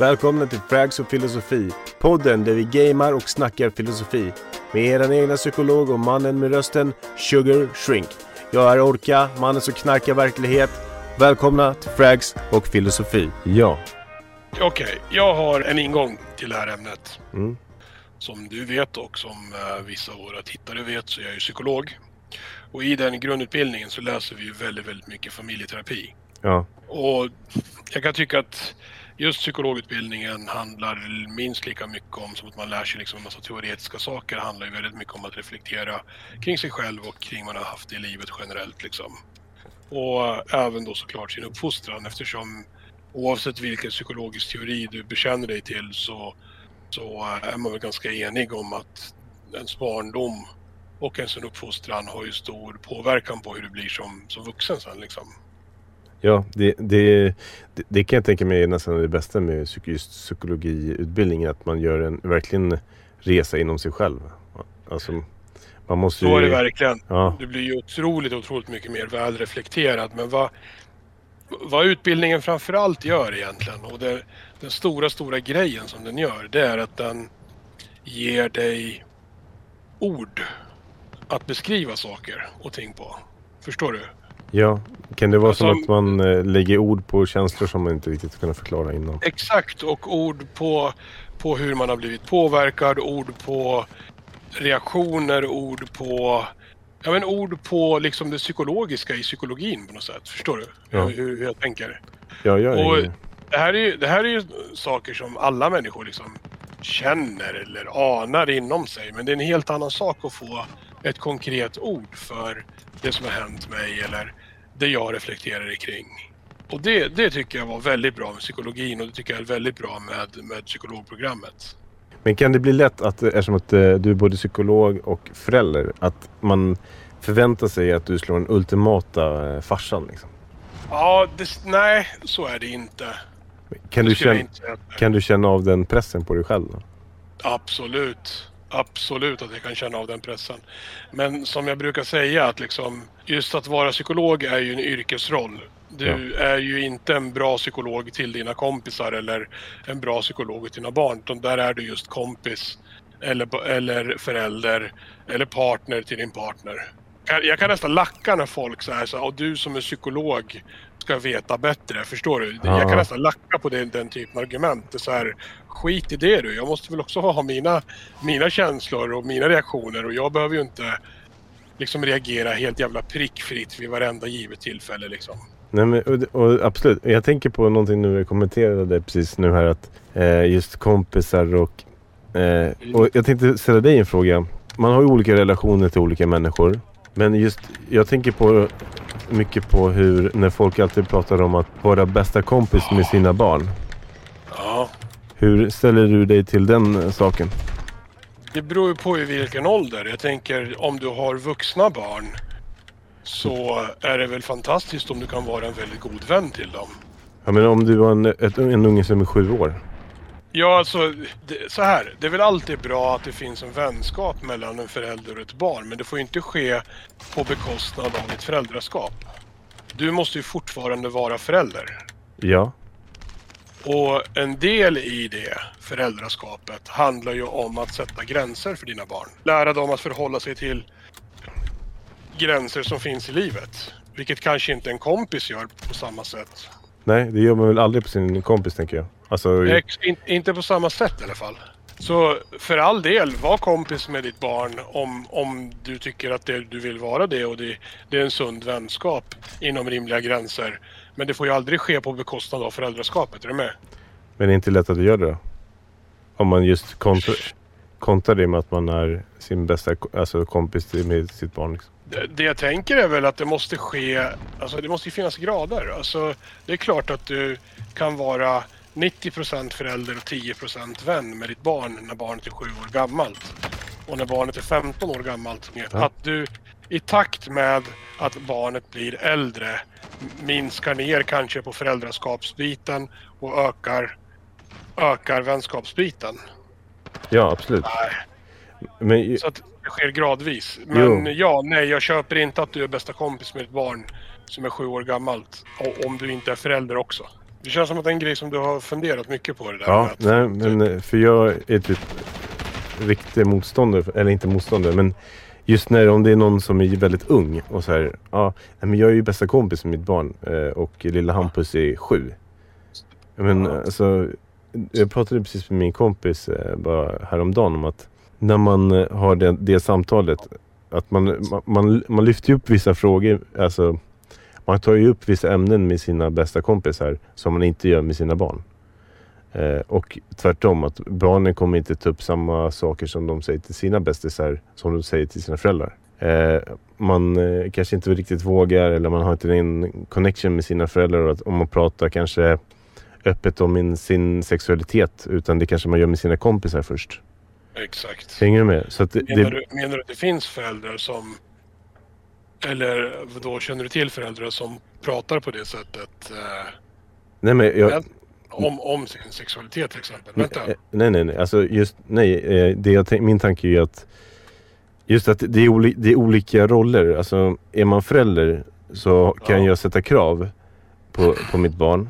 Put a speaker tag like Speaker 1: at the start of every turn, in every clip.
Speaker 1: Välkomna till Frags och filosofi. Podden där vi gamar och snackar filosofi. Med er egna psykolog och mannen med rösten Sugar Shrink. Jag är Orka, mannen som knarkar verklighet. Välkomna till Frags och filosofi. Ja.
Speaker 2: Okej, jag har en ingång till det här ämnet.
Speaker 1: Mm.
Speaker 2: Som du vet och som eh, vissa av våra tittare vet så är jag ju psykolog. Och i den grundutbildningen så läser vi ju väldigt, väldigt mycket familjeterapi.
Speaker 1: Ja.
Speaker 2: Och jag kan tycka att just psykologutbildningen handlar minst lika mycket om som att man lär sig liksom en massa teoretiska saker. Det handlar ju väldigt mycket om att reflektera kring sig själv och kring vad man har haft i livet generellt liksom. Och även då såklart sin uppfostran eftersom oavsett vilken psykologisk teori du bekänner dig till så, så är man väl ganska enig om att ens barndom och ens uppfostran har ju stor påverkan på hur du blir som, som vuxen sen liksom.
Speaker 1: Ja, det, det, det, det kan jag tänka mig är nästan det bästa med just psykologiutbildningen. Att man gör en verkligen resa inom sig själv. Alltså, man måste ju...
Speaker 2: Så är det verkligen.
Speaker 1: Ja,
Speaker 2: Du blir ju otroligt, otroligt mycket mer välreflekterad. Men vad, vad utbildningen framförallt gör egentligen och det, den stora, stora grejen som den gör det är att den ger dig ord att beskriva saker och ting på. Förstår du?
Speaker 1: Ja. Kan det vara som
Speaker 2: Alltså-
Speaker 1: att man eh, lägger ord på känslor som man inte riktigt kunnat förklara innan?
Speaker 2: Exakt, och ord på, på hur man har blivit påverkad, ord på reaktioner, ord på Ja men ord på liksom det psykologiska i psykologin på något sätt. Förstår du?
Speaker 1: Ja.
Speaker 2: Hur, hur jag tänker.
Speaker 1: Ja, jag är
Speaker 2: Och det här, är ju, det här är ju saker som alla människor liksom känner eller anar inom sig. Men det är en helt annan sak att få ett konkret ord för det som har hänt mig eller det jag reflekterar kring. Och det, det tycker jag var väldigt bra med psykologin och det tycker jag är väldigt bra med, med psykologprogrammet.
Speaker 1: Men kan det bli lätt att, eftersom att eh, du är både psykolog och förälder, att man förväntar sig att du slår den ultimata eh, farsan? Liksom?
Speaker 2: Ja, det, nej, så är det inte.
Speaker 1: Kan, du känna,
Speaker 2: inte
Speaker 1: kan du känna av den pressen på dig själv? Då?
Speaker 2: Absolut. Absolut att jag kan känna av den pressen. Men som jag brukar säga att liksom just att vara psykolog är ju en yrkesroll. Du är ju inte en bra psykolog till dina kompisar eller en bra psykolog till dina barn. Utan där är du just kompis eller, eller förälder eller partner till din partner. Jag- Jag kan nästan lacka när folk säger så här, och du som är psykolog ska veta bättre. Förstår du?
Speaker 1: Ja.
Speaker 2: Jag kan nästan lacka på den, den typen av argument. Det är så här, skit i det du. Jag måste väl också ha mina, mina känslor och mina reaktioner och jag behöver ju inte liksom reagera helt jävla prickfritt vid varenda givet tillfälle liksom.
Speaker 1: Nej, men, och, och, absolut. Jag tänker på någonting nu, jag kommenterade precis nu här att eh, just kompisar och, eh, och jag tänkte ställa dig en fråga. Man har ju olika relationer till olika människor. Men just, jag tänker på mycket på hur, när folk alltid pratar om att vara bästa kompis med sina barn.
Speaker 2: Ja.
Speaker 1: Hur ställer du dig till den saken?
Speaker 2: Det beror ju på i vilken ålder. Jag tänker om du har vuxna barn så är det väl fantastiskt om du kan vara en väldigt god vän till dem.
Speaker 1: Jag menar om du var en, ett, en unge som är sju år.
Speaker 2: Ja, alltså det, så här. Det är väl alltid bra att det finns en vänskap mellan en förälder och ett barn. Men det får ju inte ske på bekostnad av ditt föräldraskap. Du måste ju fortfarande vara förälder.
Speaker 1: Ja.
Speaker 2: Och en del i det föräldraskapet handlar ju om att sätta gränser för dina barn. Lära dem att förhålla sig till gränser som finns i livet. Vilket kanske inte en kompis gör på samma sätt.
Speaker 1: Nej, det gör man väl aldrig på sin kompis tänker jag. Alltså,
Speaker 2: Ex- in, inte på samma sätt i alla fall. Så för all del, var kompis med ditt barn om, om du tycker att det, du vill vara det och det, det är en sund vänskap inom rimliga gränser. Men det får ju aldrig ske på bekostnad av föräldraskapet, är du med?
Speaker 1: Men det är inte lätt att du gör det då? Om man just kontrar, kontrar det med att man är sin bästa alltså kompis med sitt barn. Liksom.
Speaker 2: Det, det jag tänker är väl att det måste ske, alltså det måste ju finnas grader. Alltså det är klart att du kan vara 90% förälder och 10% vän med ditt barn när barnet är 7 år gammalt. Och när barnet är 15 år gammalt.
Speaker 1: Ja.
Speaker 2: Att du i takt med att barnet blir äldre minskar ner kanske på föräldraskapsbiten och ökar, ökar vänskapsbiten.
Speaker 1: Ja, absolut. Men,
Speaker 2: Så att det sker gradvis. Men
Speaker 1: Jo.
Speaker 2: ja, nej, jag köper inte att du är bästa kompis med ett barn som är sju år gammalt. o- Om du inte är förälder också. Det känns som att det är en grej som du har funderat mycket på det där.
Speaker 1: Ja, nej, men eh, för jag är typ riktig motståndare, eller inte motståndare, men just när om det är någon som är väldigt ung och så här, ja, men jag är ju bästa kompis med mitt barn eh, och lilla Hampus är sju. Men alltså, jag pratade precis med min kompis eh, bara häromdagen om att när man eh, har det, det samtalet, att man, man, man, lyfter upp vissa frågor, alltså man tar ju upp vissa ämnen med sina bästa kompisar som man inte gör med sina barn. Eh, och tvärtom, att barnen kommer inte ta upp samma saker som de säger till sina bästisar som de säger till sina föräldrar. Eh, man eh, kanske inte riktigt vågar eller man har inte en connection med sina föräldrar och att, om man pratar kanske öppet om in, sin sexualitet utan det kanske man gör med sina kompisar först.
Speaker 2: Exakt.
Speaker 1: Hänger du med? Så det,
Speaker 2: Menar du, menar du att det finns föräldrar som... Eller då känner du till föräldrar som pratar på det sättet?
Speaker 1: Nej men jag,
Speaker 2: om, om sin sexualitet till exempel? Vänta.
Speaker 1: Eh, Nej, nej, nej. Alltså just, nej. eh, Det jag min tanke är ju att just att det är, oli, det är olika roller. Alltså är man förälder så kan
Speaker 2: Ja.
Speaker 1: jag sätta krav på, på mitt barn.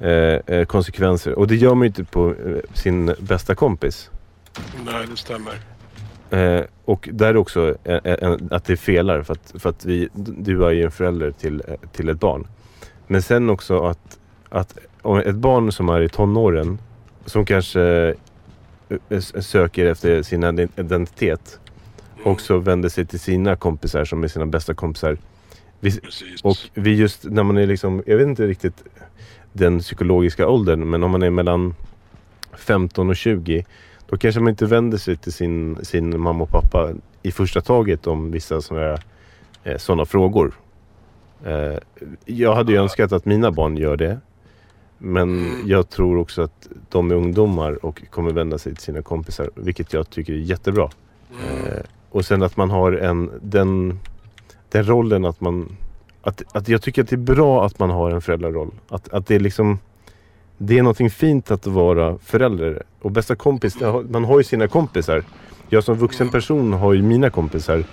Speaker 1: Eh, eh, konsekvenser. Och det gör man ju inte på sin bästa kompis.
Speaker 2: Nej, det stämmer.
Speaker 1: Eh, och där också eh, att det felar för att, för att vi, du är ju en förälder till, till ett barn. Men sen också att, att ett barn som är i tonåren som kanske eh, s- söker efter sin ident- identitet också vänder sig till sina kompisar som är sina bästa kompisar. Vi, och vi just när man är liksom, jag vet inte riktigt den psykologiska åldern, men om man är mellan 15 och 20 då kanske man inte vänder sig till sin, sin mamma och pappa i första taget om vissa sådana eh, såna frågor. Eh, jag hade ju önskat att mina barn gör det. Men
Speaker 2: Mm.
Speaker 1: jag tror också att de är ungdomar och kommer vända sig till sina kompisar, vilket jag tycker är jättebra.
Speaker 2: Mm.
Speaker 1: Eh, och sen att man har en, den, den rollen att man... Att, att jag tycker att det är bra att man har en föräldraroll. Att, att det är liksom... Det är någonting fint att vara förälder. Och bästa kompis, man har ju sina kompisar. Jag som vuxen
Speaker 2: Mm.
Speaker 1: person har ju mina kompisar.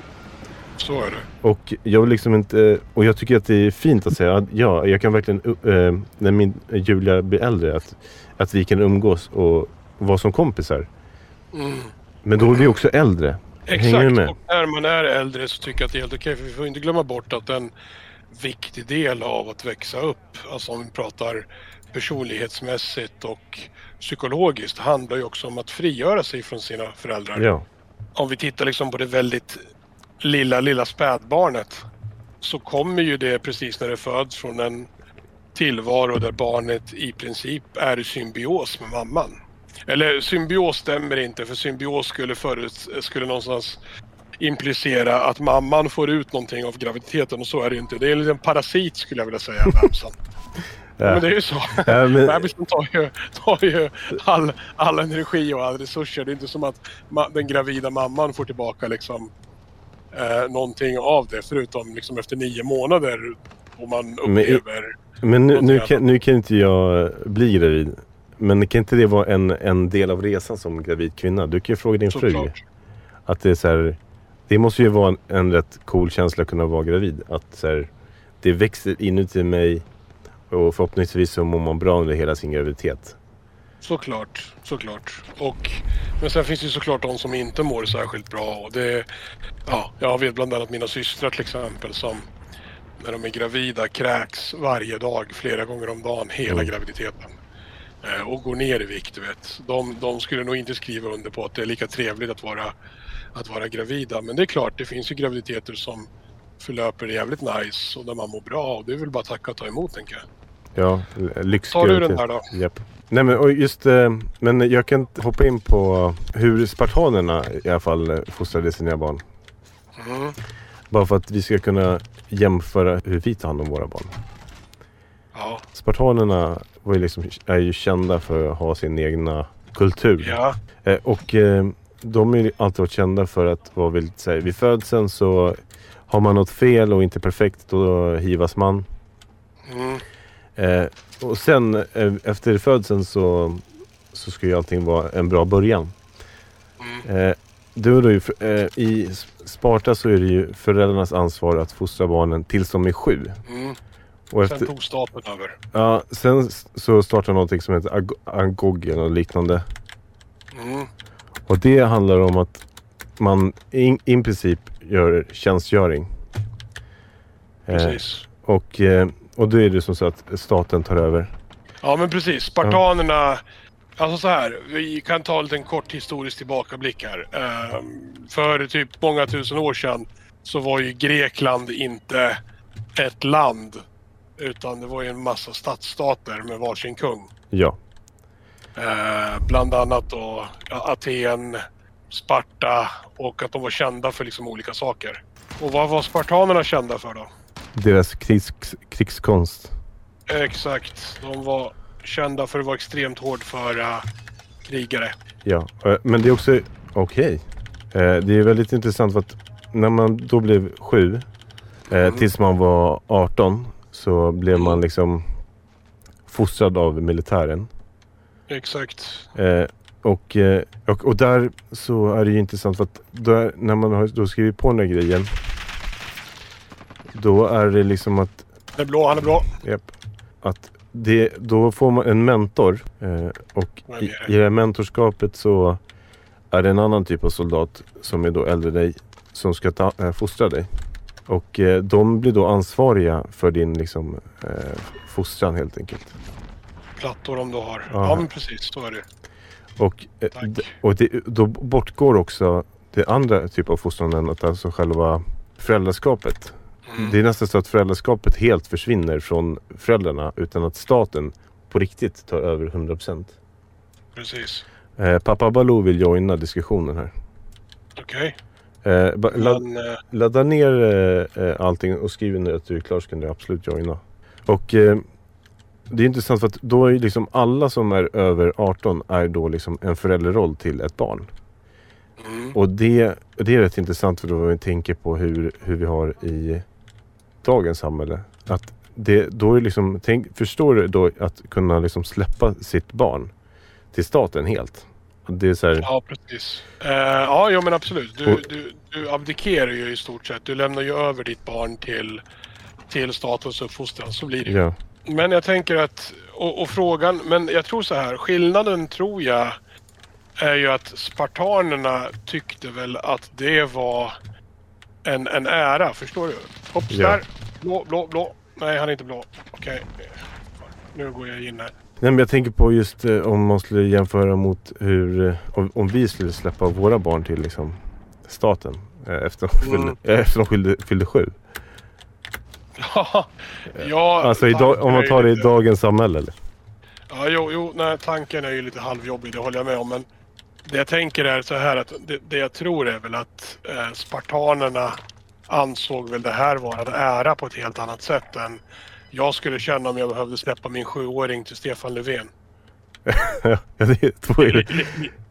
Speaker 2: Så är det.
Speaker 1: Och jag vill liksom inte... Och jag tycker att det är fint att säga att ja, jag kan verkligen... Uh, när min Julia blir äldre, att, att vi kan umgås och vara som kompisar.
Speaker 2: Mm.
Speaker 1: Men då är vi också äldre.
Speaker 2: Exakt, och när man är äldre så tycker jag att det är helt okej. För vi får inte glömma bort att en viktig del av att växa upp, alltså om vi pratar personlighetsmässigt och psykologiskt, handlar ju också om att frigöra sig från sina föräldrar.
Speaker 1: Ja.
Speaker 2: Om vi tittar liksom på det väldigt lilla, lilla spädbarnet så kommer ju det precis när det föds från en tillvaro där barnet i princip är i symbios med mamman. Eller symbios stämmer inte för symbios skulle, förut, skulle någonstans implicera att mamman får ut någonting av graviditeten och så är det inte. Det är en liten parasit skulle jag vilja säga. Bebisen.
Speaker 1: Ja.
Speaker 2: Men det är ju så.
Speaker 1: Ja, men-
Speaker 2: Bebisen tar ju, tar ju all, all energi och all resurser. Det är inte som att den gravida mamman får tillbaka liksom eh, någonting av det förutom liksom efter nio månader och man
Speaker 1: Men
Speaker 2: upplever
Speaker 1: Men nu,
Speaker 2: Någonting
Speaker 1: nu,
Speaker 2: annat.
Speaker 1: kan, nu kan inte jag bli gravid. Men kan inte det vara en, en del av resan som gravid kvinna? Du kan ju fråga din fru.
Speaker 2: såklart.
Speaker 1: Att det är så här, Det måste ju vara en, en rätt cool känsla att kunna vara gravid. Att så här, det växer inuti mig och förhoppningsvis så mår man bra under hela sin graviditet.
Speaker 2: Såklart, såklart. Och, men sen finns det ju såklart de som inte mår särskilt bra. Och det, ja, jag vet bland annat mina systrar till exempel som när de är gravida kräks varje dag flera gånger om dagen hela
Speaker 1: Mm.
Speaker 2: graviditeten. Eh, och går ner i vikt, vet. De, de skulle nog inte skriva under på att det är lika trevligt att vara, att vara gravida. Men det är klart, det finns ju graviditeter som förlöper jävligt nice och där man mår bra. Och det är väl bara att tacka och ta emot, tänker jag.
Speaker 1: Ja, lyx.
Speaker 2: Tar du den där då?
Speaker 1: Japp. Nej men och just eh, men jag kan hoppa in på hur spartanerna i alla fall eh, fostrade sina barn.
Speaker 2: Mm.
Speaker 1: Bara för att vi ska kunna jämföra hur vi tar hand om våra barn.
Speaker 2: Ja,
Speaker 1: Spartanerna var ju liksom, är ju kända för att ha sin egna kultur.
Speaker 2: ja,
Speaker 1: Eh, och de har ju alltid varit kända för att vara väldigt, så här, vid födseln så har man något fel och inte perfekt då hivas man.
Speaker 2: mm.
Speaker 1: Eh, och sen eh, efter födseln så, så ska ju allting vara en bra början.
Speaker 2: Mm.
Speaker 1: Eh, du då, eh, I Sparta så är det ju föräldrarnas ansvar att fostra barnen tills de är sju.
Speaker 2: Mm.
Speaker 1: Och
Speaker 2: Sen
Speaker 1: efter,
Speaker 2: tog staten över.
Speaker 1: ja, sen så startade någonting som heter Ag- Agogen och liknande.
Speaker 2: Mm.
Speaker 1: Och det handlar om att man i, i princip gör tjänstgöring. Eh,
Speaker 2: Precis.
Speaker 1: och, eh, och då är det som så att staten tar över.
Speaker 2: Ja men precis. Spartanerna. Alltså så här. Vi kan ta en liten kort historisk tillbakablick här. Ehm, för typ många tusen år sedan så var ju Grekland inte ett land. Utan det var ju en massa stadsstater med varsin kung.
Speaker 1: Ja,
Speaker 2: Eh, bland annat då ja, Aten, Sparta och att de var kända för liksom olika saker. Och vad var spartanerna kända för då?
Speaker 1: Deras krigs, krigskonst.
Speaker 2: Exakt. De var kända för att vara extremt hårdföra krigare.
Speaker 1: Ja, eh, men det är också okej. Eh, Det är väldigt intressant för att när man då blev sju eh,
Speaker 2: Mm.
Speaker 1: tills man var 18 så blev man liksom fostrad av militären.
Speaker 2: Exakt.
Speaker 1: Eh, och, eh, och, och där så är det ju intressant för att där, när man har då skrivit på den där grejen då är det liksom att
Speaker 2: Han är blå, han är blå.
Speaker 1: Japp. Att det, då får man en mentor eh, och i, i det här mentorskapet så är det en annan typ av soldat som är då äldre dig som ska ta, äh, fostra dig. Och eh, de blir då ansvariga för din liksom, eh, fostran helt enkelt.
Speaker 2: Plattor om du har.
Speaker 1: Ja.
Speaker 2: Ja, men precis. Så är det.
Speaker 1: Och, eh, och det, då bortgår också det andra typ av fostran att alltså själva föräldraskapet.
Speaker 2: Mm.
Speaker 1: Det är nästan så att föräldraskapet helt försvinner från föräldrarna utan att staten på riktigt tar över 100%.
Speaker 2: Precis.
Speaker 1: Eh, pappa Baloo vill joina diskussionen här.
Speaker 2: Okej.
Speaker 1: Eh, ba- lad,
Speaker 2: eh,
Speaker 1: ladda ner eh, eh, allting och skriv när att du är klar så kan du absolut joina. Och eh, det är intressant för att då är liksom alla som är över 18 är då liksom en föräldraroll till ett barn.
Speaker 2: Mm.
Speaker 1: Och det, det är rätt intressant för då vi tänker på hur, hur vi har i dagens samhälle. Att det, då är liksom, tänk, förstår du då att kunna liksom släppa sitt barn till staten helt? Det är så här,
Speaker 2: Ja, precis. Eh, ja, jo, men absolut. Du,
Speaker 1: Och-
Speaker 2: du, du abdikerar ju i stort sett. Du lämnar ju över ditt barn till, till statens uppfostran. Så blir det ju.
Speaker 1: ja,
Speaker 2: Men jag tänker att, och, och frågan, men jag tror så här, skillnaden tror jag är ju att spartanerna tyckte väl att det var en, en ära, förstår du? Hopps
Speaker 1: Ja.
Speaker 2: där! Blå, blå, blå. Nej, han är inte blå. Okej. Nu går jag in här.
Speaker 1: Nej, men jag tänker på just eh, om man skulle jämföra mot hur, eh, om, om vi skulle släppa våra barn till liksom, staten eh, efter de fyllde,
Speaker 2: Mm.
Speaker 1: eh, efter de fyllde, fyllde sju.
Speaker 2: Ja, ja
Speaker 1: Alltså idag, om man
Speaker 2: tanken
Speaker 1: tar det i
Speaker 2: lite-
Speaker 1: dagens samhälle eller?
Speaker 2: Ja, jo, jo nej, tanken är ju lite halvjobbig, det håller jag med om. Men det jag tänker är så här att det, det jag tror är väl att eh, spartanerna ansåg väl det här vara en ära på ett helt annat sätt än jag skulle känna om jag behövde släppa min sjuåring till Stefan Löfven.
Speaker 1: ja, det är två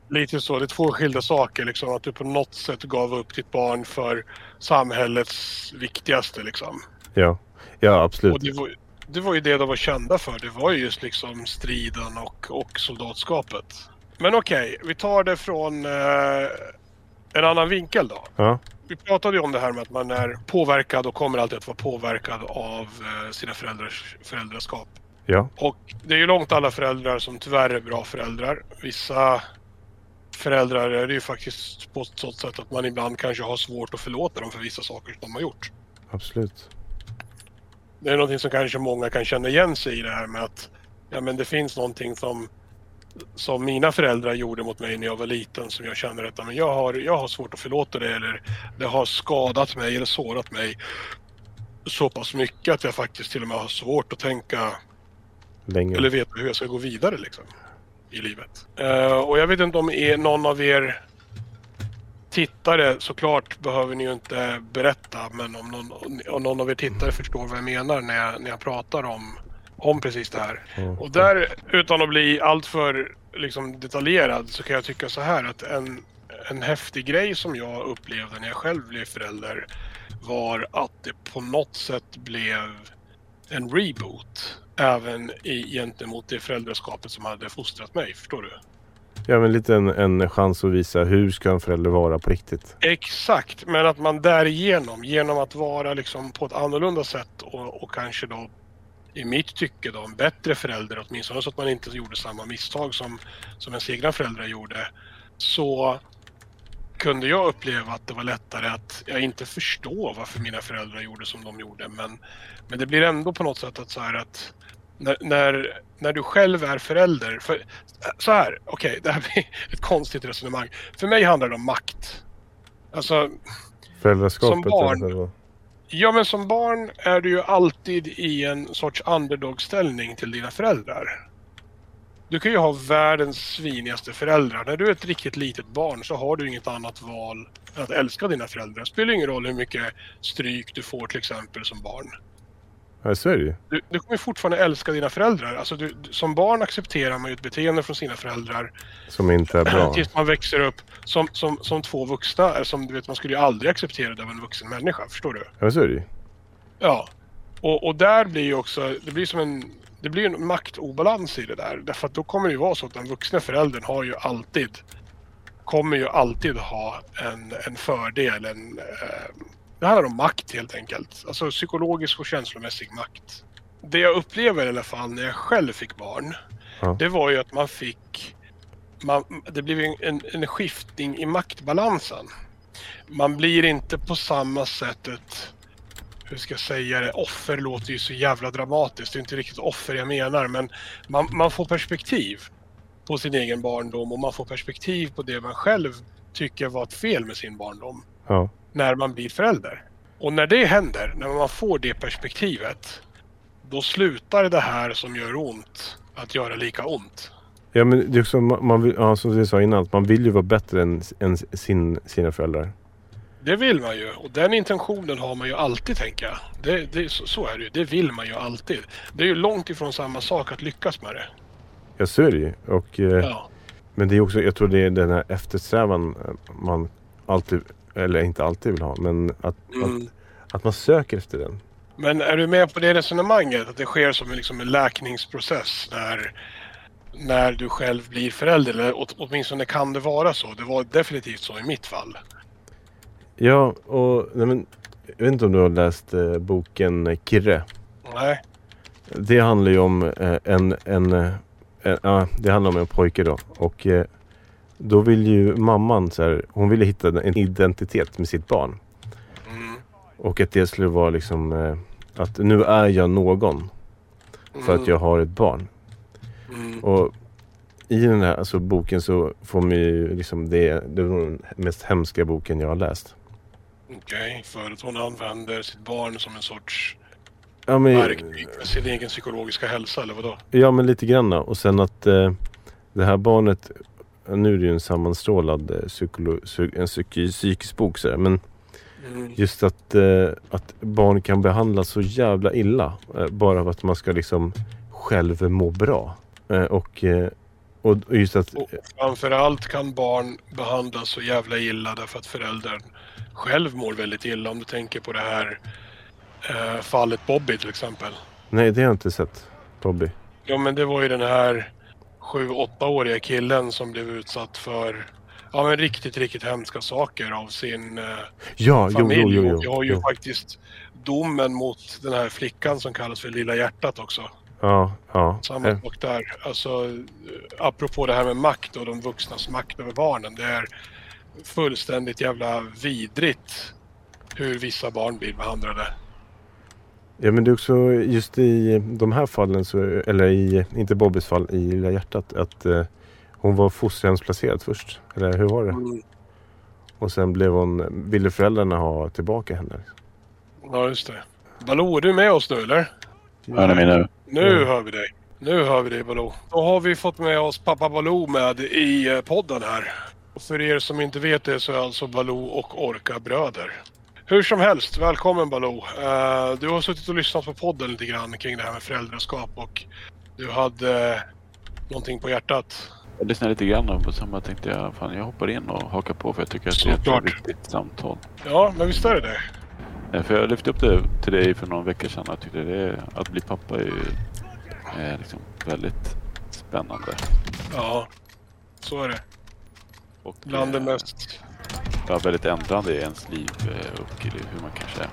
Speaker 2: Lite, så, det är två skilda saker liksom. Att du på något sätt gav upp ditt barn för samhällets viktigaste liksom.
Speaker 1: Ja, ja
Speaker 2: Och
Speaker 1: absolut.
Speaker 2: det var, det var ju det de var kända för. Det var ju just liksom striden och, och soldatskapet. Men okej, vi tar det från eh, en annan vinkel då.
Speaker 1: Ja,
Speaker 2: Vi pratade ju om det här med att man är påverkad och kommer alltid att vara påverkad av eh, sina föräldrars föräldraskap.
Speaker 1: ja,
Speaker 2: Och det är ju långt alla föräldrar som tyvärr är bra föräldrar. Vissa föräldrar är det ju faktiskt på ett sådant sätt att man ibland kanske har svårt att förlåta dem för vissa saker som de har gjort.
Speaker 1: absolut.
Speaker 2: Det är någonting som kanske många kan känna igen sig i det här med att ja, men det finns någonting som, som mina föräldrar gjorde mot mig när jag var liten som jag känner att men jag, har, jag har svårt att förlåta det eller det har skadat mig eller sårat mig så pass mycket att jag faktiskt till och med har svårt att tänka
Speaker 1: Länge.
Speaker 2: eller veta hur jag ska gå vidare liksom i livet. Eh, och jag vet inte om är någon av er tittare såklart behöver ni ju inte berätta men om någon, om någon av er tittare förstår vad jag menar när jag, när jag pratar om, om precis det här.
Speaker 1: Ja.
Speaker 2: Och där utan att bli alltför liksom, detaljerad så kan jag tycka så här att en, en häftig grej som jag upplevde när jag själv blev förälder var att det på något sätt blev en reboot även i, gentemot det föräldraskapet som hade fostrat mig. Förstår du?
Speaker 1: Ja, men lite en, en chans att visa hur ska en förälder vara på riktigt.
Speaker 2: Exakt, men att man därigenom, genom att vara liksom på ett annorlunda sätt och, och kanske då i mitt tycke då, en bättre förälder, åtminstone så att man inte gjorde samma misstag som, som ens egna föräldrar gjorde, så kunde jag uppleva att det var lättare att jag inte förstå varför mina föräldrar gjorde som de gjorde. Men, men det blir ändå på något sätt att så här att när, när, när du själv är förälder. För, så här, okej, okay, det här blir ett konstigt resonemang. För mig handlar det om makt. Alltså...
Speaker 1: Föräldraskapet?
Speaker 2: Som barn, ja, men som barn är du ju alltid i en sorts underdog-ställning till dina föräldrar. Du kan ju ha världens svinigaste föräldrar. När du är ett riktigt litet barn så har du inget annat val än att älska dina föräldrar. Det spelar ingen roll hur mycket stryk du får till exempel som barn.
Speaker 1: Ja, så är det ju.
Speaker 2: Du, du kommer fortfarande älska dina föräldrar. Alltså du, som barn accepterar man ju ett beteende från sina föräldrar.
Speaker 1: Som inte är bra.
Speaker 2: Tills man växer upp som, som, som två vuxna. Som, du vet, man skulle ju aldrig acceptera det av en vuxen människa. Förstår du?
Speaker 1: Ja, så är det ju.
Speaker 2: Ja. Och, och där blir ju också, det blir som en, det blir en maktobalans i det där. Därför att då kommer det ju vara så att den vuxna föräldern har ju alltid, kommer ju alltid ha en, en fördel, en, eh, det handlar om makt helt enkelt. Alltså psykologisk och känslomässig makt. Det jag upplever i alla fall när jag själv fick barn. Ja. Det var ju att man fick... Man, det blev en, en skiftning i maktbalansen. Man blir inte på samma sätt ett... Hur ska jag säga det? Offer låter ju så jävla dramatiskt. Det är inte riktigt offer jag menar men man, man får perspektiv på sin egen barndom och man får perspektiv på det man själv tycker var ett fel med sin barndom.
Speaker 1: Ja
Speaker 2: när man blir förälder. Och när det händer, när man får det perspektivet, då slutar det här som gör ont att göra lika ont.
Speaker 1: Ja, men det är också, man vill, ja, som du sa innan, man vill ju vara bättre än, än sin, sina föräldrar.
Speaker 2: Det vill man ju och den intentionen har man ju alltid tänker jag. Det, det, så, så är det ju. Det vill man ju alltid. Det är ju långt ifrån samma sak att lyckas med det.
Speaker 1: Ja, så är det ju. Och, eh, ja. Men det är också, jag tror det är den här eftersträvan man alltid eller inte alltid vill ha, men att, mm. att, att, man söker efter den.
Speaker 2: Men är du med på det resonemanget? Att det sker som en, liksom en läkningsprocess när, när du själv blir förälder? Eller åtminstone kan det vara så. Det var definitivt så i mitt fall.
Speaker 1: Ja, och nej men, jag vet inte om du har läst eh, boken Kirre?
Speaker 2: Nej.
Speaker 1: Det handlar ju om eh, en, en, eh, ja, det handlar om en pojke då. Och eh, då vill ju mamman så här, hon ville hitta en identitet med sitt barn. Mm. Och att det skulle vara liksom eh, att nu är jag någon. För mm. att jag har ett barn. Mm. Och i den här alltså, boken så får man ju liksom det, det är den mest hemska boken jag har läst.
Speaker 2: Okej, okay, för att hon använder sitt barn som en sorts
Speaker 1: ja, men,
Speaker 2: verktyg för sin egen psykologiska hälsa eller vadå?
Speaker 1: Ja men lite grann och sen att eh, det här barnet nu är det ju en sammanstrålad eh, psykolo, en psyk, psykisk bok så men mm. just att, eh, att barn kan behandlas så jävla illa eh, bara för att man ska liksom själv må bra. och, och just att... Och
Speaker 2: framförallt kan barn behandlas så jävla illa därför att föräldern själv mår väldigt illa. Om du tänker på det här fallet Bobby till exempel.
Speaker 1: Nej, det har jag inte sett. Bobby.
Speaker 2: Ja, men det var ju den här sju, åttaåriga killen som blev utsatt för ja, men riktigt, riktigt hemska saker av sin eh,
Speaker 1: ja,
Speaker 2: familj.
Speaker 1: Jo, jo, jo, jo,
Speaker 2: Jag har ju jo. faktiskt domen mot den här flickan som kallas för Lilla hjärtat också.
Speaker 1: Ja, ja.
Speaker 2: Samma eh. sak där. Alltså, apropå det här med makt och de vuxnas makt över barnen. Det är fullständigt jävla vidrigt hur vissa barn blir behandlade.
Speaker 1: Ja men det är också just i de här fallen, så, eller i, inte Bobbys fall, i Lilla hjärtat, att eh, hon var fosterhemsplacerad först. Eller hur var det? Mm. Och sen blev hon, ville föräldrarna ha tillbaka henne.
Speaker 2: Ja just det. Baloo, är du med oss nu eller?
Speaker 3: Ja, det menar du.
Speaker 2: Nu ja. hör vi dig. Nu hör vi dig Baloo. Då har vi fått med oss pappa Baloo med i eh, podden här. Och för er som inte vet det så är alltså Baloo och Orka bröder. Hur som helst, välkommen Baloo. Uh, du har suttit och lyssnat på podden lite grann kring det här med föräldraskap och du hade uh, någonting på hjärtat.
Speaker 3: Jag lyssnade lite grann och sen tänkte jag fan jag hoppar in och hakar på för jag tycker att det är ett viktigt samtal.
Speaker 2: Ja, men visst är det det.
Speaker 3: Ja, för jag lyfte upp det till dig för någon vecka sedan. Jag tyckte det, att bli pappa är ju är liksom väldigt spännande.
Speaker 2: Ja, så är det. Och, Bland det eh, mest
Speaker 3: ja, väldigt ändrande i ens liv eh, och hur man kanske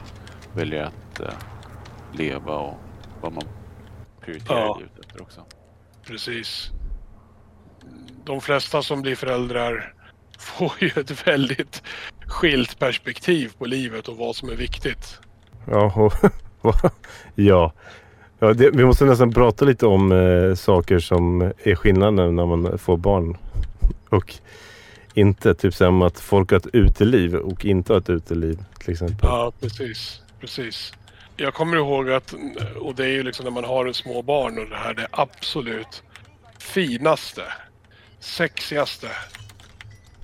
Speaker 3: väljer att uh, leva och vad man prioriterar
Speaker 2: Ja.
Speaker 3: livet efter också.
Speaker 2: Precis. De flesta som blir föräldrar får ju ett väldigt skilt perspektiv på livet och vad som är viktigt.
Speaker 1: Ja, och, ja. ja det, vi måste nästan prata lite om eh, saker som är skillnaden när man får barn. Och inte. Typ som att folk har ett uteliv och inte har ett uteliv. Till exempel.
Speaker 2: Ja, precis. Precis. Jag kommer ihåg att, och det är ju liksom när man har små barn och det här det absolut finaste, sexigaste,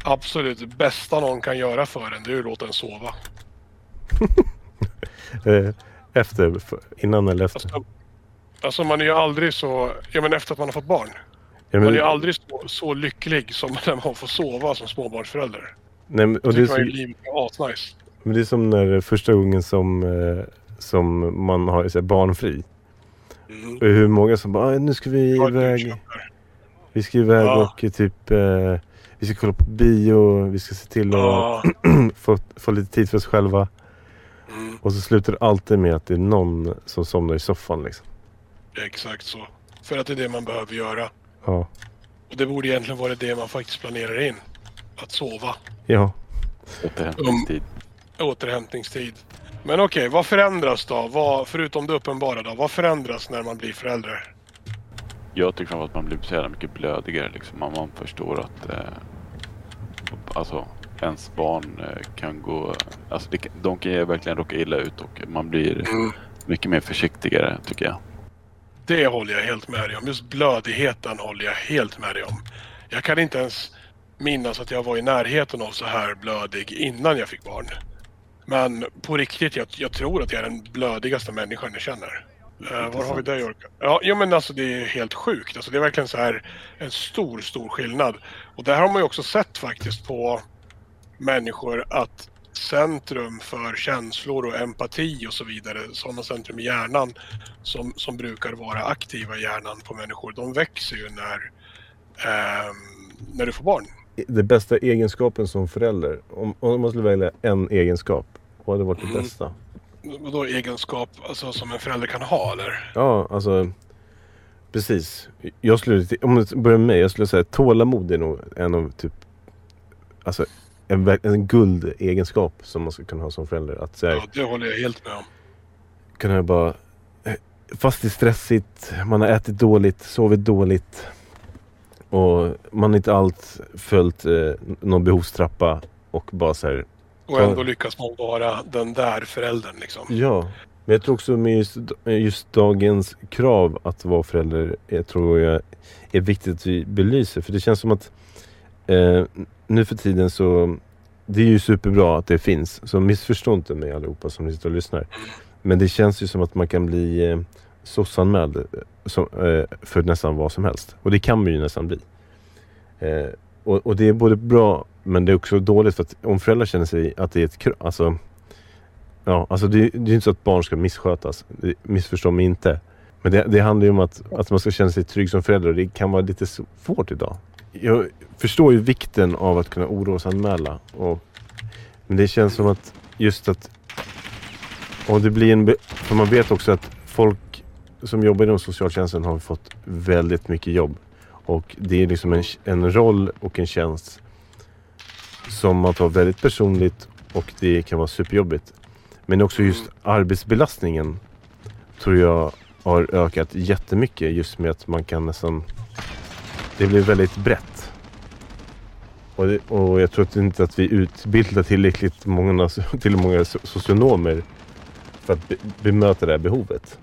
Speaker 2: absolut bästa någon kan göra för en, det är ju att låta en sova.
Speaker 1: Eh, efter, innan eller efter.
Speaker 2: Alltså, alltså man är ju aldrig så, ja men efter att man har fått barn.
Speaker 1: Ja,
Speaker 2: Man
Speaker 1: men,
Speaker 2: är ju aldrig så, så lycklig som när man får sova som småbarnsförälder.
Speaker 1: nej, men, och det, är
Speaker 2: man ju
Speaker 1: så,
Speaker 2: livet är asnice.
Speaker 1: men det är som när första gången som, eh, som man har så här, barnfri.
Speaker 2: Mm.
Speaker 1: Och hur många som bara, "Ah, nu ska vi
Speaker 2: Ja,
Speaker 1: iväg. Vi ska iväg
Speaker 2: Ja.
Speaker 1: och typ eh, Vi ska kolla på bio. Vi ska se till att
Speaker 2: Ja,
Speaker 1: få, få lite tid för oss själva.
Speaker 2: mm,
Speaker 1: Och så slutar det alltid med att det är någon som somnar i soffan liksom.
Speaker 2: exakt så. För att det är det man behöver göra.
Speaker 1: Ja.
Speaker 2: Och det borde egentligen vara det man faktiskt planerar in. Att sova.
Speaker 1: Ja.
Speaker 3: Återhämtningstid.
Speaker 2: Återhämtningstid. Men okej, vad förändras då? Vad, förutom det uppenbara då? Vad förändras när man blir förälder?
Speaker 3: Jag tycker framförallt att man blir så jävla mycket blödigare. Liksom. Man, man förstår att eh, alltså, ens barn eh, kan gå... Alltså, det, de kan ju verkligen råka illa ut och man blir mycket mer försiktigare tycker jag.
Speaker 2: Det håller jag helt med dig om. Just blödigheten håller jag helt med dig om. Jag kan inte ens minnas att jag var i närheten av så här blödig innan jag fick barn. Men på riktigt, jag, jag tror att jag är den blödigaste människan jag känner. Uh, var har vi det Jorka? Ja, jo, men alltså det är helt sjukt. Alltså, det är verkligen så här en stor, stor skillnad. Och där har man ju också sett faktiskt på människor att centrum för känslor och empati och så vidare, sådana centrum i hjärnan som, som brukar vara aktiva i hjärnan på människor, de växer ju när, ehm, när du får barn.
Speaker 1: Det bästa egenskapen som förälder. Om, om man skulle välja en egenskap. Vad hade varit det
Speaker 2: Mm.
Speaker 1: bästa?
Speaker 2: Vadå egenskap alltså, som en förälder kan ha eller?
Speaker 1: Ja, alltså. Precis. Jag skulle, om det börjar med mig, jag skulle säga tålamod är nog en av typ Alltså en, en guldegenskap som man ska kunna ha som förälder. Att så här,
Speaker 2: Ja, det håller jag helt med om.
Speaker 1: kunna bara eh, Fast det är stressigt, man har ätit dåligt, sovit dåligt och man har inte allt följt eh, någon behovstrappa och bara så här
Speaker 2: Och ändå lyckas man vara den där föräldern liksom.
Speaker 1: Ja, men jag tror också med just, just dagens krav att vara förälder, jag tror jag är viktigt att vi belyser. För det känns som att eh, nu för tiden så, det är ju superbra att det finns. Så missförstå inte mig allihopa som sitter och lyssnar. Men det känns ju som att man kan bli eh, SOS-anmäld eh, eh, för nästan vad som helst. Och det kan man ju nästan bli. Eh, och, och det är både bra men det är också dåligt för att om föräldrar känner sig att det är ett krav, alltså Ja, alltså det, det är ju inte så att barn ska misskötas. Missförstå mig inte. Men det, det handlar ju om att, att man ska känna sig trygg som förälder och det kan vara lite svårt idag. Jag förstår ju vikten av att kunna orosanmäla. Och, men det känns som att just att om det blir en... För man vet också att folk som jobbar inom socialtjänsten har fått väldigt mycket jobb. Och det är liksom en, en roll och en tjänst som man tar väldigt personligt och det kan vara superjobbigt. Men också just arbetsbelastningen tror jag har ökat jättemycket just med att man kan nästan... Det blir väldigt brett. Och, det, och jag tror att inte att vi utbildar tillräckligt många, till många so- socionomer för att be, bemöta det här behovet.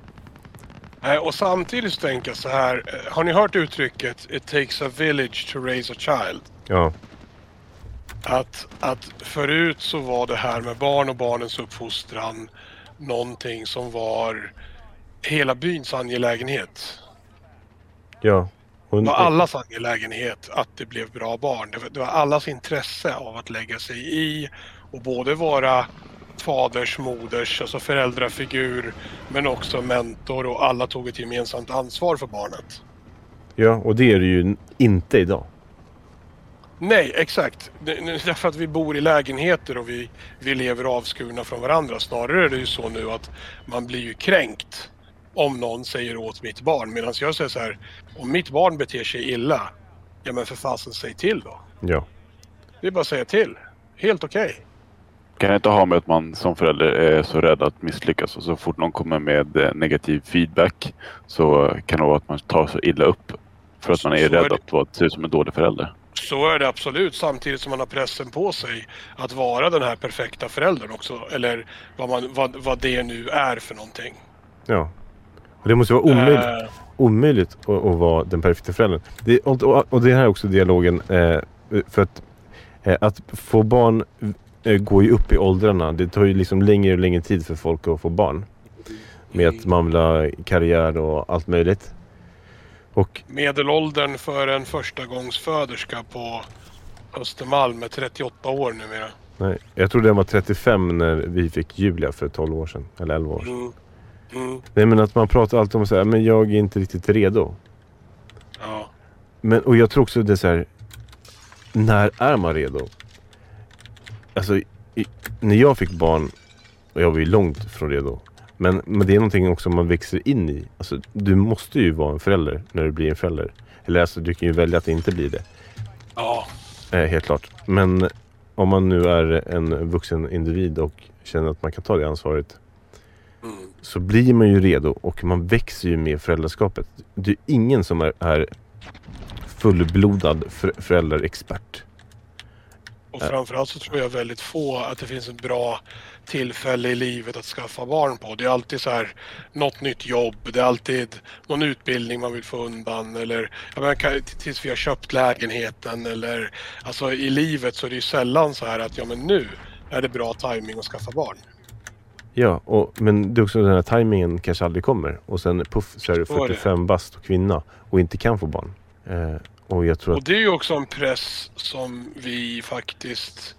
Speaker 2: Och samtidigt så tänker jag så här. eh, Har ni hört uttrycket It takes a village to raise a child?
Speaker 1: Ja,
Speaker 2: Att, att förut så var det här med barn och barnens uppfostran någonting som var hela byns angelägenhet.
Speaker 1: ja.
Speaker 2: Det var allas angelägenhet att det blev bra barn. Det var, allas intresse av att lägga sig i och både vara faders, moders, alltså föräldrafigur men också mentor och alla tog ett gemensamt ansvar för barnet.
Speaker 1: ja, och det är det ju inte idag.
Speaker 2: Nej, exakt. Därför att vi bor i lägenheter och vi, vi lever avskurna från varandra. Snarare är det ju så nu att man blir ju kränkt om någon säger åt mitt barn. Medan jag säger så här, om mitt barn beter sig illa, ja men för fasen säg till då.
Speaker 1: Ja.
Speaker 2: Det är bara att säga till. Helt okej.
Speaker 3: Kan det inte ha med att man som förälder är så rädd att misslyckas och så fort någon kommer med eh, negativ feedback så kan det vara att man tar så illa upp för att
Speaker 2: Så-
Speaker 3: man är
Speaker 2: så är
Speaker 3: rädd
Speaker 2: det.
Speaker 3: att vara- se ut som en dålig förälder.
Speaker 2: Så är det absolut, samtidigt som man har pressen på sig att vara den här perfekta föräldern också. Eller vad, man, vad, vad det nu är för någonting.
Speaker 1: Ja. Det måste vara omöjligt,
Speaker 2: Eh,
Speaker 1: omöjligt att, att vara den perfekta föräldern. Det, och, och, och det här är också dialogen. Eh, för att, eh, att få barn eh, går ju upp i åldrarna. Det tar ju liksom längre och längre tid för folk att få barn. Med att man vill ha karriär och allt möjligt. Och
Speaker 2: medelåldern för en förstagångsföderska på Östermalm är 38 år numera.
Speaker 1: nej, jag tror den var 35 när vi fick Julia för 12 år sedan. Eller 11 år sedan.
Speaker 2: Mm. Mm.
Speaker 1: Nej men att man pratar alltid om att säga, men jag är inte riktigt redo.
Speaker 2: Ja.
Speaker 1: Men, och jag tror också det är så här. När är man redo? Alltså, i, när jag fick barn, och jag var ju långt från redo. Men, men det är någonting också man växer in i. Alltså, du måste ju vara en förälder när du blir en förälder. Eller alltså, du kan ju välja att inte bli det.
Speaker 2: Ja.
Speaker 1: Eh, helt klart. Men om man nu är en vuxen individ och känner att man kan ta det ansvaret.
Speaker 2: Mm.
Speaker 1: Så blir man ju redo och man växer ju med föräldraskapet. Det är ingen som är, är fullblodad för, föräldraexpert.
Speaker 2: Och framförallt så tror jag väldigt få att det finns ett bra tillfälle i livet att skaffa barn på. Det är alltid så här något nytt jobb, det är alltid någon utbildning man vill få undan eller jag menar, tills vi har köpt lägenheten eller alltså i livet så är det ju sällan så här att ja men nu är det bra timing att skaffa barn.
Speaker 1: Ja, och, men det är också den här tajmingen kanske aldrig kommer. Och sen puff så är du
Speaker 2: Så är det.
Speaker 1: 45 bast och kvinna och inte kan få barn. Eh, och jag tror
Speaker 2: Och
Speaker 1: att...
Speaker 2: det är ju också en press som vi faktiskt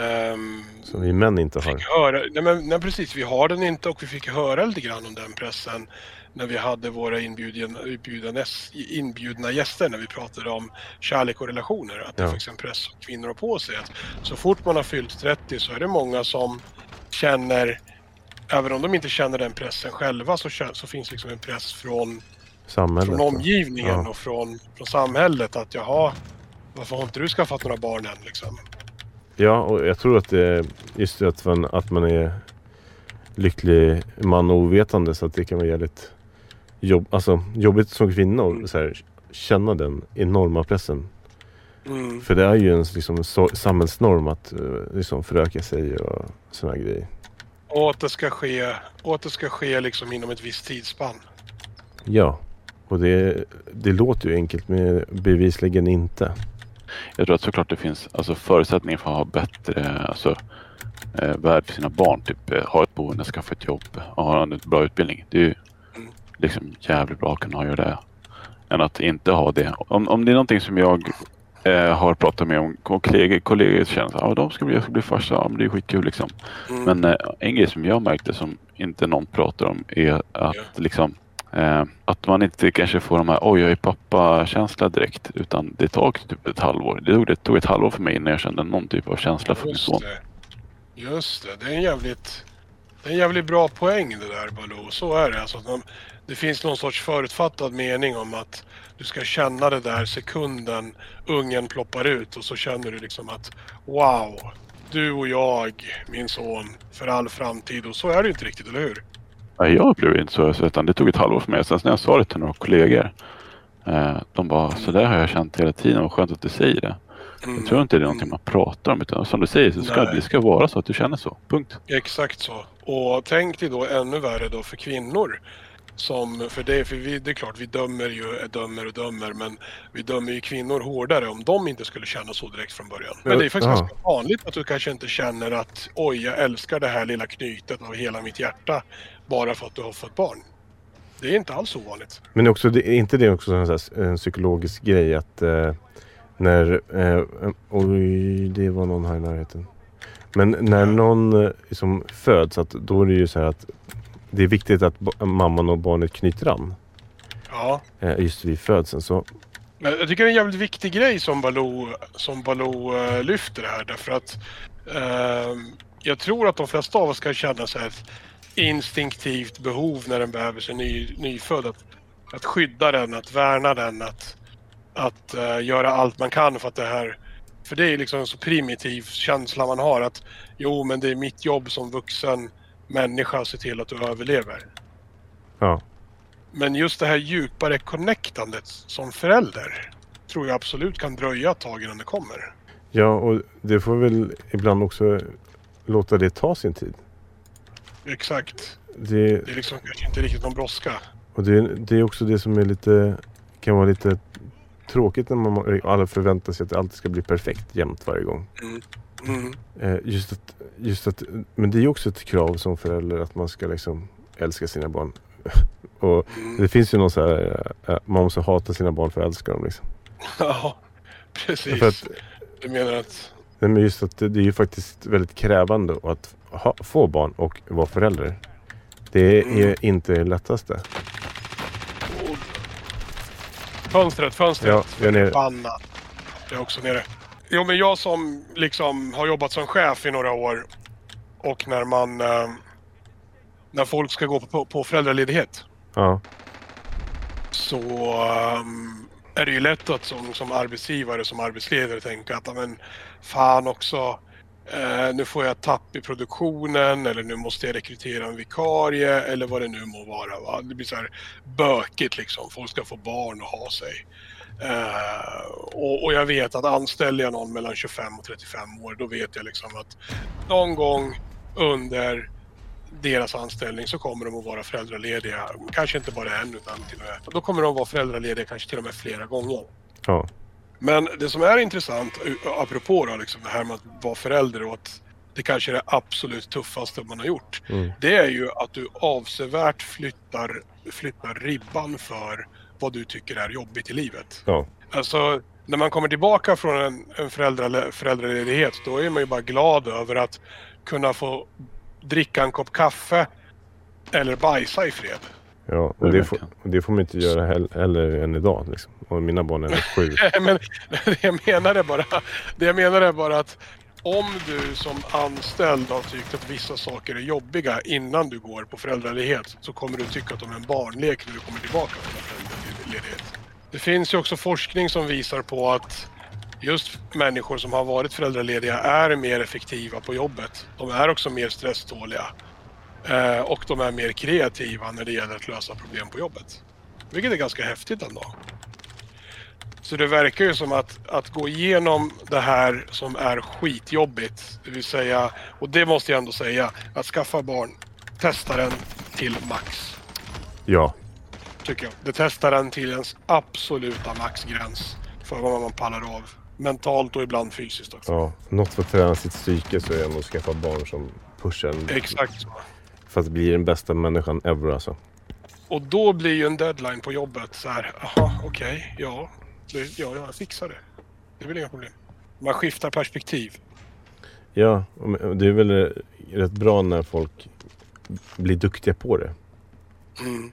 Speaker 2: ehm,
Speaker 1: Som vi män inte har.
Speaker 2: höra. Nej, men, nej precis, vi har den inte och vi fick höra lite grann om den pressen när vi hade våra inbjudna, inbjudna gäster när vi pratade om kärlek och relationer. Att det
Speaker 1: Ja.
Speaker 2: finns en press som kvinnor har på sig. Att så fort man har fyllt 30 så är det många som känner, även om de inte känner den pressen själva, så, så finns liksom en press från
Speaker 1: Samhället.
Speaker 2: från omgivningen
Speaker 1: Ja.
Speaker 2: och från, från samhället att jaha, varför har inte du skaffat några barn än liksom?
Speaker 1: Ja, och jag tror att det just det att man, att man är lycklig man och ovetande så att det kan vara jävligt jobb, alltså, jobbigt som kvinna och så här, känna den enorma pressen.
Speaker 2: Mm.
Speaker 1: För det är ju en liksom, så, samhällsnorm att uh, liksom, föröka sig och såna här grejer.
Speaker 2: Och att det ska ske, och att det ska ske liksom inom ett visst tidsspann.
Speaker 1: Ja, och det, det låter ju enkelt men bevisligen inte.
Speaker 3: Jag tror att såklart det finns alltså, förutsättningar för att ha bättre alltså, eh, värld för sina barn. Typ eh, ha ett boende, skaffa ett jobb och ha en bra utbildning. Det är ju
Speaker 2: Mm.
Speaker 3: liksom jävligt bra att kunna ha det. Än att inte ha det. Om, om det är någonting som jag eh, har pratat med om kollegor, kollegor känner att ah, de ska bli, jag ska bli farsa, ja, men det är skitkul liksom.
Speaker 2: Mm.
Speaker 3: Men eh, en grej som jag märkte som inte någon pratar om är att
Speaker 2: Ja.
Speaker 3: liksom eh, att man inte kanske får de här oj jag är pappa-känsla direkt utan det tar typ ett halvår. Det tog, det tog ett halvår för mig innan jag kände någon typ av känsla för min son.
Speaker 2: det. Just det, det är en jävligt, det är en jävligt bra poäng det där Baloo. Så är det. Alltså, det finns någon sorts förutfattad mening om att du ska känna det där sekunden ungen ploppar ut och så känner du liksom att wow, du och jag, min son, för all framtid. Och så är det ju inte riktigt, eller hur?
Speaker 3: Nej, jag upplevde inte så, utan det tog ett halvår för mig. Sen när jag sa det till några kollegor eh, de bara, så där har jag känt hela tiden. Vad skönt att du säger det.
Speaker 2: Mm.
Speaker 3: Jag tror inte det är någonting man pratar om. Utan som du säger, så ska,
Speaker 2: Nej.
Speaker 3: det ska vara så att du känner så. Punkt.
Speaker 2: Exakt så. Och tänk dig då ännu värre då för kvinnor. Som, för det, för vi, det är klart, vi dömer ju, dömer och dömer, men vi dömer ju kvinnor hårdare om de inte skulle känna så direkt från början. Men det är faktiskt
Speaker 1: Ja.
Speaker 2: ganska vanligt att du kanske inte känner att oj, jag älskar det här lilla knytet av hela mitt hjärta bara för att du har fått barn. Det är inte alls ovanligt.
Speaker 1: Men också, det, är inte det också en, här, en psykologisk grej att eh, när... Eh, oj, det var någon här i närheten. Men när någon eh, liksom föds, att då är det ju så här att det är viktigt att mamman och barnet knyter an.
Speaker 2: Ja.
Speaker 1: Eh, just vid födseln. Så
Speaker 2: Men jag tycker det är en jävligt viktig grej som Baloo, som Baloo eh, lyfter här därför att ehm, jag tror att de flesta av oss kan känna så här att instinktivt behov när en bebis är ny, nyfödd. Att, att skydda den, att värna den, att, att uh, göra allt man kan för att det här... För det är liksom en så primitiv känsla man har att jo, men det är mitt jobb som vuxen människa att se till att du överlever.
Speaker 1: Ja.
Speaker 2: Men just det här djupare connectandet som förälder tror jag absolut kan dröja ett tag innan det kommer.
Speaker 1: Ja, och det får väl ibland också låta det ta sin tid.
Speaker 2: Exakt.
Speaker 1: Det,
Speaker 2: Det är liksom inte riktigt någon brådska.
Speaker 1: och det, det är också det som är lite, kan vara lite tråkigt när man alla förväntar sig att det alltid ska bli perfekt jämt varje gång.
Speaker 2: Mm.
Speaker 1: Eh, just att, just att, men det är ju också ett krav som förälder att man ska liksom älska sina barn. och
Speaker 2: Mm.
Speaker 1: det finns ju någon så här, eh, man måste hata sina barn för att älska dem liksom.
Speaker 2: Ja, precis.
Speaker 1: För att,
Speaker 2: Du menar att...
Speaker 1: nej, men just att det, det är ju faktiskt väldigt krävande att ha, få barn och vara förälder. Det är
Speaker 2: Mm.
Speaker 1: inte det lättaste.
Speaker 2: Fönstret, fönstret.
Speaker 1: Ja, jag är nere.
Speaker 2: Förbannat. Jag är också nere. Jo, men jag som liksom har jobbat som chef i några år och när man... Eh, när folk ska gå på, på föräldraledighet
Speaker 1: Ja,
Speaker 2: så ehm, är det ju lätt att som, som arbetsgivare, som arbetsledare tänka att "Ja, men fan också, eh, nu får jag tapp i produktionen eller nu måste jag rekrytera en vikarie eller vad det nu må vara. Va? Det blir så här bökigt liksom. Folk ska få barn och ha sig. Eh, och, och jag vet att anställer jag någon mellan 25 och 35 år då vet jag liksom att någon gång under deras anställning så kommer de att vara föräldralediga. Kanske inte bara en utan till och med. Då kommer de att vara föräldralediga kanske till och med flera gånger.
Speaker 1: ja,
Speaker 2: men det som är intressant, eh, apropå då, liksom det här med att vara förälder och att det kanske är det absolut tuffaste man har gjort.
Speaker 1: mm,
Speaker 2: Det är ju att du avsevärt flyttar, flyttar ribban för vad du tycker är jobbigt i livet.
Speaker 1: ja,
Speaker 2: Alltså, när man kommer tillbaka från en, en föräldra, föräldraledighet då är man ju bara glad över att kunna få dricka en kopp kaffe eller bajsa i fred.
Speaker 1: Ja. Och det, får, och det får man inte göra heller, heller än idag. Liksom. Och mina barn är sju.
Speaker 2: Men det jag menar är bara, det jag menar är bara att om du som anställd har tyckt att vissa saker är jobbiga innan du går på föräldraledighet så kommer du tycka att de är en barnlek när du kommer tillbaka från föräldraledighet. Det finns ju också forskning som visar på att just människor som har varit föräldralediga är mer effektiva på jobbet. De är också mer stresståliga. Eh, och de är mer kreativa när det gäller att lösa problem på jobbet. Vilket är ganska häftigt ändå. Så det verkar ju som att, att gå igenom det här som är skitjobbigt, det vill säga, och det måste jag ändå säga, att skaffa barn, testa den till max.
Speaker 1: Ja,
Speaker 2: Tycker jag. Det testar den till ens absoluta maxgräns för vad man pallar av. Mentalt och ibland fysiskt också.
Speaker 1: ja. Något för att träna sitt psyke så är det ändå att skaffa barn som pushar en
Speaker 2: Exakt så.
Speaker 1: För att bli den bästa människan ever alltså.
Speaker 2: Och då blir ju en deadline på jobbet så här, jaha, okej, ja, det, ja, jag fixar det. Det är väl inga problem. Man skiftar perspektiv.
Speaker 1: Ja, det är väl rätt bra när folk blir duktiga på det.
Speaker 2: Mm.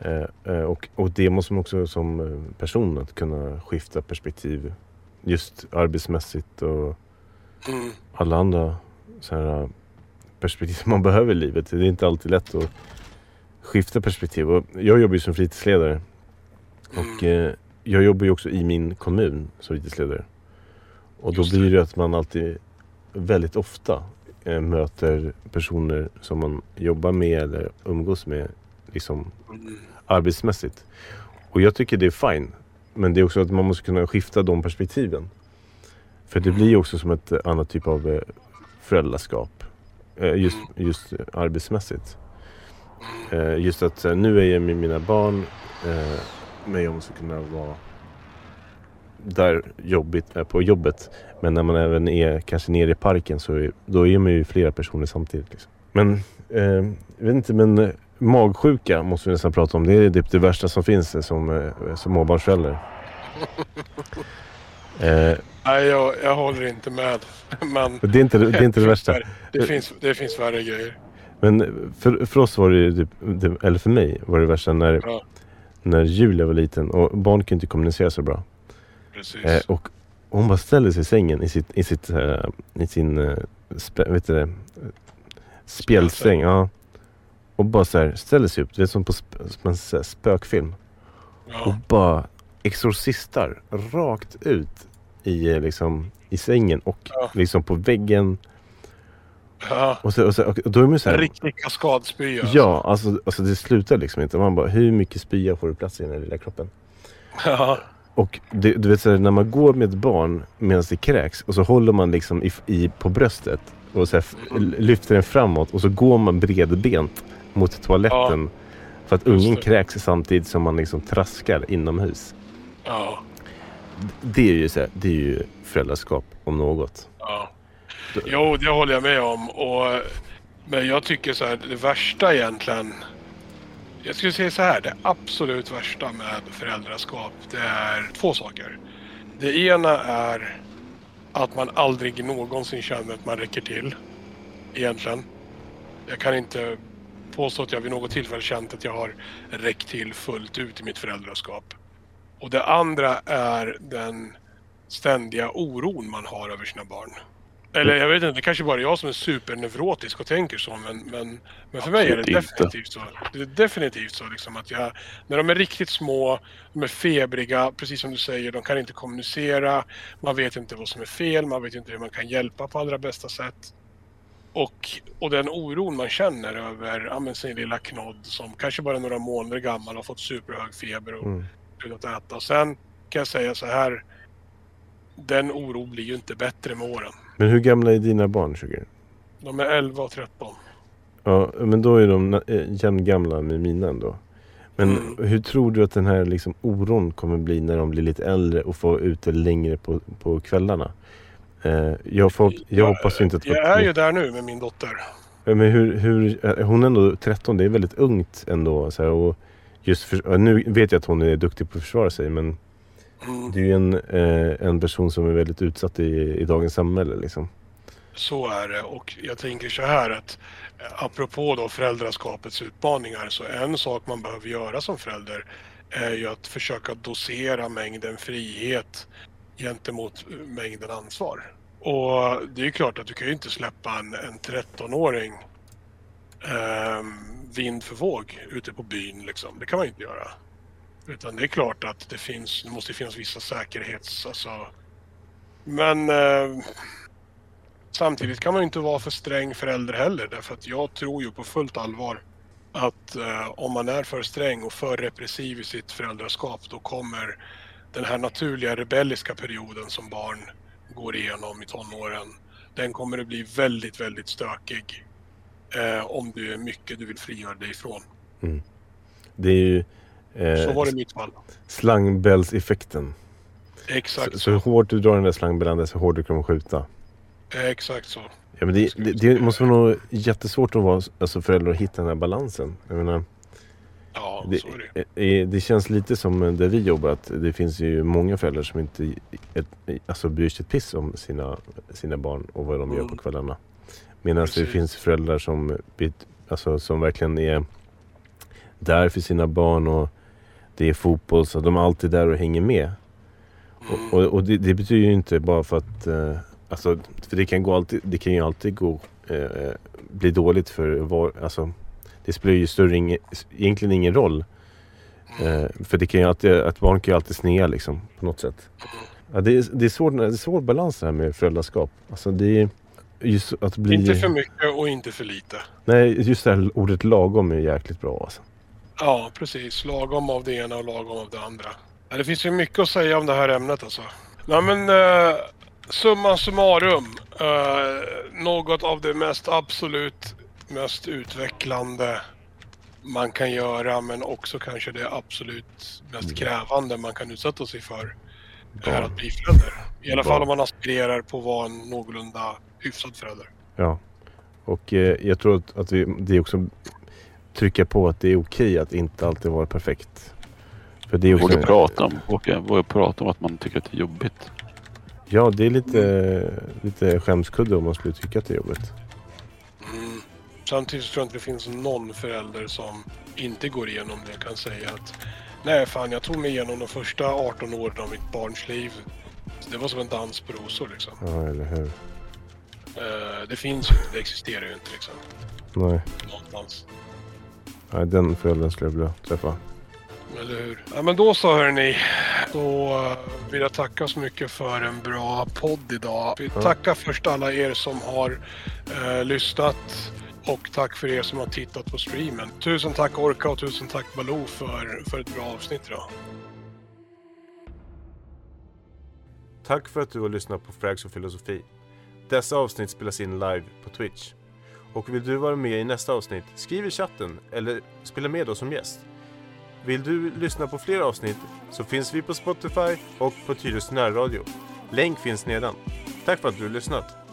Speaker 1: Eh, eh, och, och det måste man också som eh, person att kunna skifta perspektiv. Just arbetsmässigt och
Speaker 2: Mm.
Speaker 1: alla andra så här, perspektiv man behöver i livet. Det är inte alltid lätt att skifta perspektiv. Och jag jobbar ju som fritidsledare. Och eh, jag jobbar ju också i min kommun som fritidsledare. Och då blir det att man alltid väldigt ofta eh, möter personer som man jobbar med eller umgås med liksom
Speaker 2: Mm.
Speaker 1: arbetsmässigt. Och jag tycker det är fine. Men det är också att man måste kunna skifta de perspektiven. För det blir ju också som ett annat typ av eh, föräldraskap. Eh, just, just eh, arbetsmässigt. Eh, just att nu är jag med mina barn. Men jag måste kunna vara där jobbigt, eh, på jobbet. Men när man även är kanske nere i parken så är, då är man ju flera personer samtidigt. Liksom. Men, eh, jag vet inte, men magsjuka måste vi nästan prata om. Det är typ det värsta som finns som, som småbarnsförälder. Eh,
Speaker 2: Nej, jag, jag håller inte med. Men
Speaker 1: det, är inte, det är inte det värsta.
Speaker 2: Det finns, det finns värre grejer.
Speaker 1: Men för, för oss var det ju typ, det, eller för mig var det värsta när,
Speaker 2: Ja.
Speaker 1: när Julia var liten och barn kan inte kommunicera så bra.
Speaker 2: Precis.
Speaker 1: Eh, och hon bara ställer sig i sängen i, sitt, i, sitt, eh, i sin eh, spe, vet du det, spjälsäng. Ja. och bara så här ställer sig upp, det är som på sp- som spökfilm. Och
Speaker 2: Ja.
Speaker 1: bara exorcistar rakt ut i, liksom, i sängen och
Speaker 2: Ja.
Speaker 1: liksom på väggen.
Speaker 2: ja.
Speaker 1: Och, så, och, så, och då är man så här,
Speaker 2: riktig kaskadspya.
Speaker 1: Ja, alltså, alltså det slutar liksom inte. Man bara, hur mycket spya får du plats i den här lilla kroppen?
Speaker 2: Ja.
Speaker 1: Och det, du vet så här, när man går med ett barn medan det kräks och så håller man liksom i, i, på bröstet och så här,
Speaker 2: Mm.
Speaker 1: lyfter den framåt och så går man bredbent mot toaletten. För att ungen kräks samtidigt som man liksom traskar inomhus.
Speaker 2: Ja.
Speaker 1: Det är ju, så här, det är ju föräldraskap om något.
Speaker 2: Ja. Jo, det håller jag med om. Och, men jag tycker så här, det värsta egentligen. Jag skulle säga så här, det absolut värsta med föräldraskap, det är två saker. Det ena är att man aldrig någonsin känner att man räcker till. Egentligen. Jag kan inte påstå att jag vid något tillfälle känt att jag har räckt till fullt ut i mitt föräldraskap. Och det andra är den ständiga oron man har över sina barn. Eller jag vet inte, det kanske bara är jag som är superneurotisk och tänker så men, men, men för mig är det definitivt så. Det är definitivt så liksom att jag, när de är riktigt små, de är febriga, precis som du säger, de kan inte kommunicera, man vet inte vad som är fel, man vet inte hur man kan hjälpa på allra bästa sätt. Och, och den oron man känner över ja, sin lilla knodd som kanske bara är några månader gammal har fått superhög feber och
Speaker 1: Mm.
Speaker 2: Slutat äta. Sen kan jag säga så här. Den oron blir ju inte bättre med åren.
Speaker 1: Men hur gamla är dina barn, Sugar?
Speaker 2: De är 11 och 13.
Speaker 1: Ja, men då är de äh, jämngamla med mina ändå. Men
Speaker 2: Mm.
Speaker 1: hur tror du att den här liksom, oron kommer bli när de blir lite äldre och får ute längre på, på kvällarna? Eh, jag, får, jag hoppas ju inte att...
Speaker 2: Jag är ju där nu med min dotter.
Speaker 1: Men hur, hur, eh, hon är ändå 13, det är väldigt ungt ändå. Så här, och just för, nu vet jag att hon är duktig på att försvara sig men
Speaker 2: Mm.
Speaker 1: det är ju en, eh, en person som är väldigt utsatt i, i dagens samhälle. Liksom.
Speaker 2: Så är det och jag tänker så här att eh, apropå då föräldraskapets utmaningar så en sak man behöver göra som förälder är ju att försöka dosera mängden frihet gentemot eh, mängden ansvar. Och det är ju klart att du kan ju inte släppa en, en 13-åring eh, vind för våg ute på byn liksom. Det kan man ju inte göra. Utan det är klart att det finns, det måste finnas vissa säkerhets... Alltså, men eh, Samtidigt kan man ju inte vara för sträng förälder heller därför att jag tror ju på fullt allvar att eh, om man är för sträng och för repressiv i sitt föräldraskap då kommer den här naturliga rebelliska perioden som barn går igenom i tonåren den kommer att bli väldigt, väldigt stökig eh, om du är mycket du vill frigöra dig ifrån.
Speaker 1: Det är ju eh,
Speaker 2: Så var det i mitt fall.
Speaker 1: slangbällseffekten.
Speaker 2: Exakt
Speaker 1: Så,
Speaker 2: så.
Speaker 1: hur hårt du drar den där slangbällan desto hårdare kommer de skjuta.
Speaker 2: Eh, Exakt så.
Speaker 1: Ja, men det, det, det måste vara nog jättesvårt att vara alltså, förälder och hitta den här balansen. Jag menar,
Speaker 2: Ja,
Speaker 1: det,
Speaker 2: så är det.
Speaker 1: eh, eh, det känns lite som där vi jobbar att det finns ju många föräldrar som inte ett, alltså, bryr sig ett piss om sina, sina barn och vad de gör
Speaker 2: Mm.
Speaker 1: på kvällarna. Medan det finns föräldrar som, alltså, som verkligen är där för sina barn och det är fotboll så de är alltid där och hänger med. Och, och, och det, det betyder ju inte bara för att eh, Alltså, för det kan, gå alltid, det kan ju alltid gå, eh, bli dåligt för var, alltså, Det spelar ju större, ing, egentligen ingen roll. Eh, för det kan ju alltid, ett barn kan ju alltid snea liksom på något sätt. Ja, det, är, det, är svår, det är svår balans det här med föräldraskap. Alltså det är att bli...
Speaker 2: Inte för mycket och inte för lite.
Speaker 1: Nej, just det här ordet lagom är jäkligt bra alltså.
Speaker 2: Ja, precis. Lagom av det ena och lagom av det andra. Det finns ju mycket att säga om det här ämnet alltså. Nej men uh, summa summarum. eh, något av det mest absolut mest utvecklande man kan göra men också kanske det absolut mest krävande man kan utsätta sig för är att bli förälder. I alla fall om man aspirerar på att vara en någorlunda hyfsad förälder.
Speaker 1: Ja. Och eh, jag tror att, att vi, det är också trycka på att det är okej att inte alltid vara perfekt. För det är också,
Speaker 3: Våga prata om, våga, våga prata om att man tycker att det är jobbigt.
Speaker 1: Ja, det är lite, lite skämskudde om man skulle tycka att det är jobbigt.
Speaker 2: Mm. Samtidigt tror jag inte det finns någon förälder som inte går igenom det kan säga att Nej fan jag tog mig igenom de första 18 åren av mitt barns liv. Det var som en dans på rosor liksom.
Speaker 1: Ja, eller hur?
Speaker 2: Eh, det finns ju inte, det existerar ju inte liksom.
Speaker 1: Nej.
Speaker 2: Någonstans.
Speaker 1: Ja, den föräldern skulle jag vilja träffa.
Speaker 2: Eller hur? Ja, men då så hörni. Då eh, vill jag tacka så mycket för en bra podd idag. Vi
Speaker 1: Ja.
Speaker 2: tackar först alla er som har eh, lyssnat. Och tack för er som har tittat på streamen. Tusen tack Orka och tusen tack Baloo för, för ett bra avsnitt idag.
Speaker 1: Tack för att du har lyssnat på Frags och filosofi. Dessa avsnitt spelas in live på Twitch. Och vill du vara med i nästa avsnitt, skriv i chatten eller spela med oss som gäst. Vill du lyssna på fler avsnitt så finns vi på Spotify och på Tyresö närradio. Länk finns nedan. Tack för att du har lyssnat.